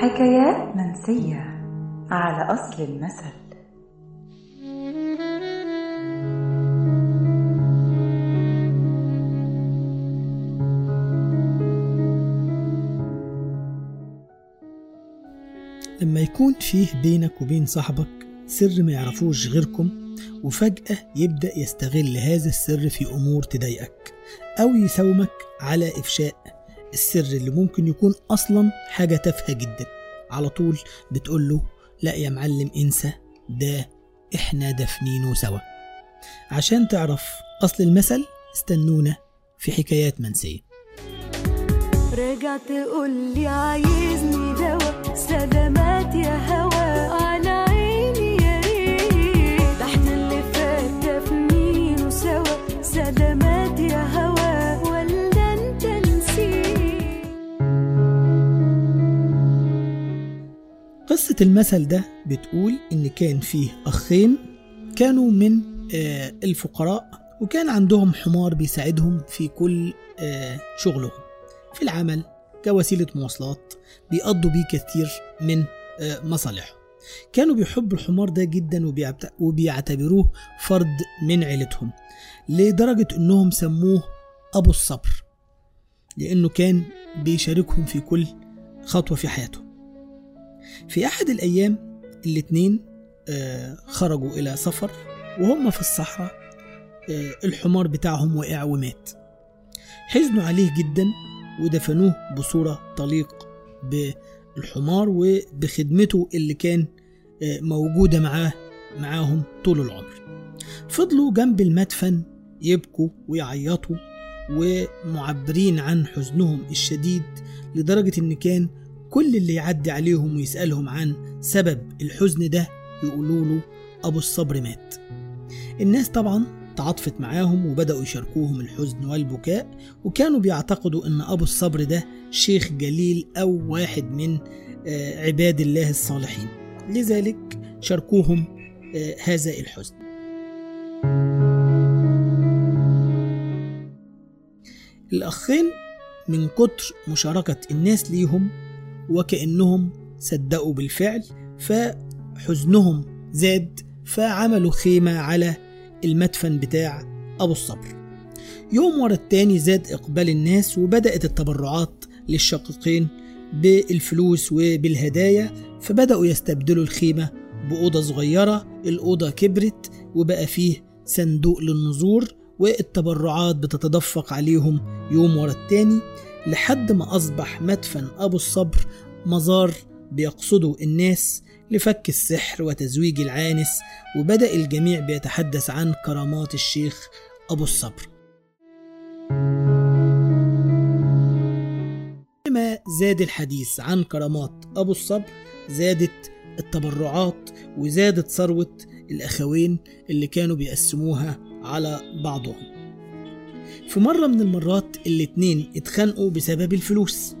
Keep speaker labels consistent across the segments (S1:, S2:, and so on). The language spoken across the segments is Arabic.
S1: حكايات منسية على أصل المثل.
S2: لما يكون فيه بينك وبين صاحبك سر ما يعرفوش غيركم وفجأة يبدأ يستغل هذا السر في أمور تضايقك أو يساومك على إفشاء السر اللي ممكن يكون أصلا حاجة تافهة جدا. على طول بتقول له لا يا معلم انسى ده إحنا دافنينه سوا. عشان تعرف أصل المثل استنونا في حكايات منسية.
S3: رجع تقول لي عايزني دوا سلامات يا هوا.
S2: قصة المثل ده بتقول إن كان فيه أخين كانوا من آه، الفقراء وكان عندهم حمار بيساعدهم في كل آه، شغلهم. في العمل كوسيلة مواصلات بيقضوا بيه كثير من آه، مصالحهم. كانوا بيحبوا الحمار ده جدا وبيعت- وبيعتبروه فرد من عيلتهم لدرجة إنهم سموه أبو الصبر لأنه كان بيشاركهم في كل خطوة في حياتهم في أحد الأيام الاتنين آه، خرجوا إلى سفر وهم في الصحراء آه، الحمار بتاعهم وقع ومات. حزنوا عليه جدا ودفنوه بصورة تليق بالحمار وبخدمته اللي كان آه، موجودة معاه معاهم طول العمر. فضلوا جنب المدفن يبكوا ويعيطوا ومعبرين عن حزنهم الشديد لدرجة إن كان كل اللي يعدي عليهم ويسألهم عن سبب الحزن ده يقولوا له أبو الصبر مات. الناس طبعا تعاطفت معاهم وبدأوا يشاركوهم الحزن والبكاء وكانوا بيعتقدوا أن أبو الصبر ده شيخ جليل أو واحد من آه، عباد الله الصالحين. لذلك شاركوهم آه، هذا الحزن. الأخين من كتر مشاركة الناس ليهم وكأنهم صدقوا بالفعل فحزنهم زاد فعملوا خيمة على المدفن بتاع أبو الصبر. يوم ورا التاني زاد إقبال الناس وبدأت التبرعات للشقيقين بالفلوس وبالهدايا فبدأوا يستبدلوا الخيمة بأوضة صغيرة. الأوضة كبرت وبقى فيه صندوق للنذور والتبرعات بتتدفق عليهم يوم ورا التاني. لحد ما أصبح مدفن أبو الصبر مزار بيقصده الناس لفك السحر وتزويج العانس وبدأ الجميع بيتحدث عن كرامات الشيخ أبو الصبر. كما زاد الحديث عن كرامات أبو الصبر زادت التبرعات وزادت ثروة الأخوين اللي كانوا بيقسموها على بعضهم. في مرة من المرات الاتنين اتخانقوا بسبب الفلوس.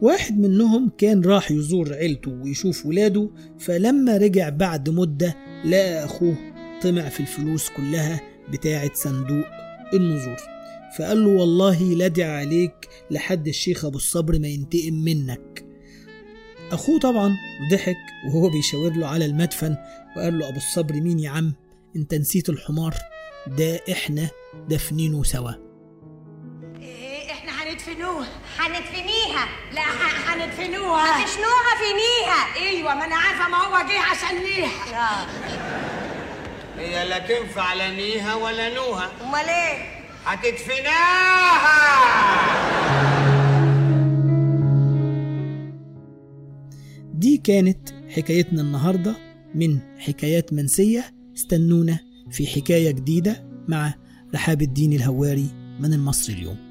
S2: واحد منهم كان راح يزور عيلته ويشوف ولاده فلما رجع بعد مدة لقى أخوه طمع في الفلوس كلها بتاعة صندوق النذور. فقال له والله لا دعي عليك لحد الشيخ أبو الصبر ما ينتقم منك. أخوه طبعا ضحك وهو بيشاور له على المدفن وقال له أبو الصبر مين يا عم؟ أنت نسيت الحمار. ده إحنا دفنينه سوا.
S4: إيه إحنا هندفنوها
S5: هندفنيها.
S4: لا هندفنوها.
S5: هتشنوها فينيها
S4: أيوه ما أنا عارفة ما هو جه عشان ليها.
S6: هي لا تنفع لا نيها ولا نوها.
S5: أمال إيه؟
S6: هتدفناها.
S2: دي كانت حكايتنا النهاردة من حكايات منسية. استنونا في حكاية جديدة مع رحاب الدين الهواري من المصري اليوم.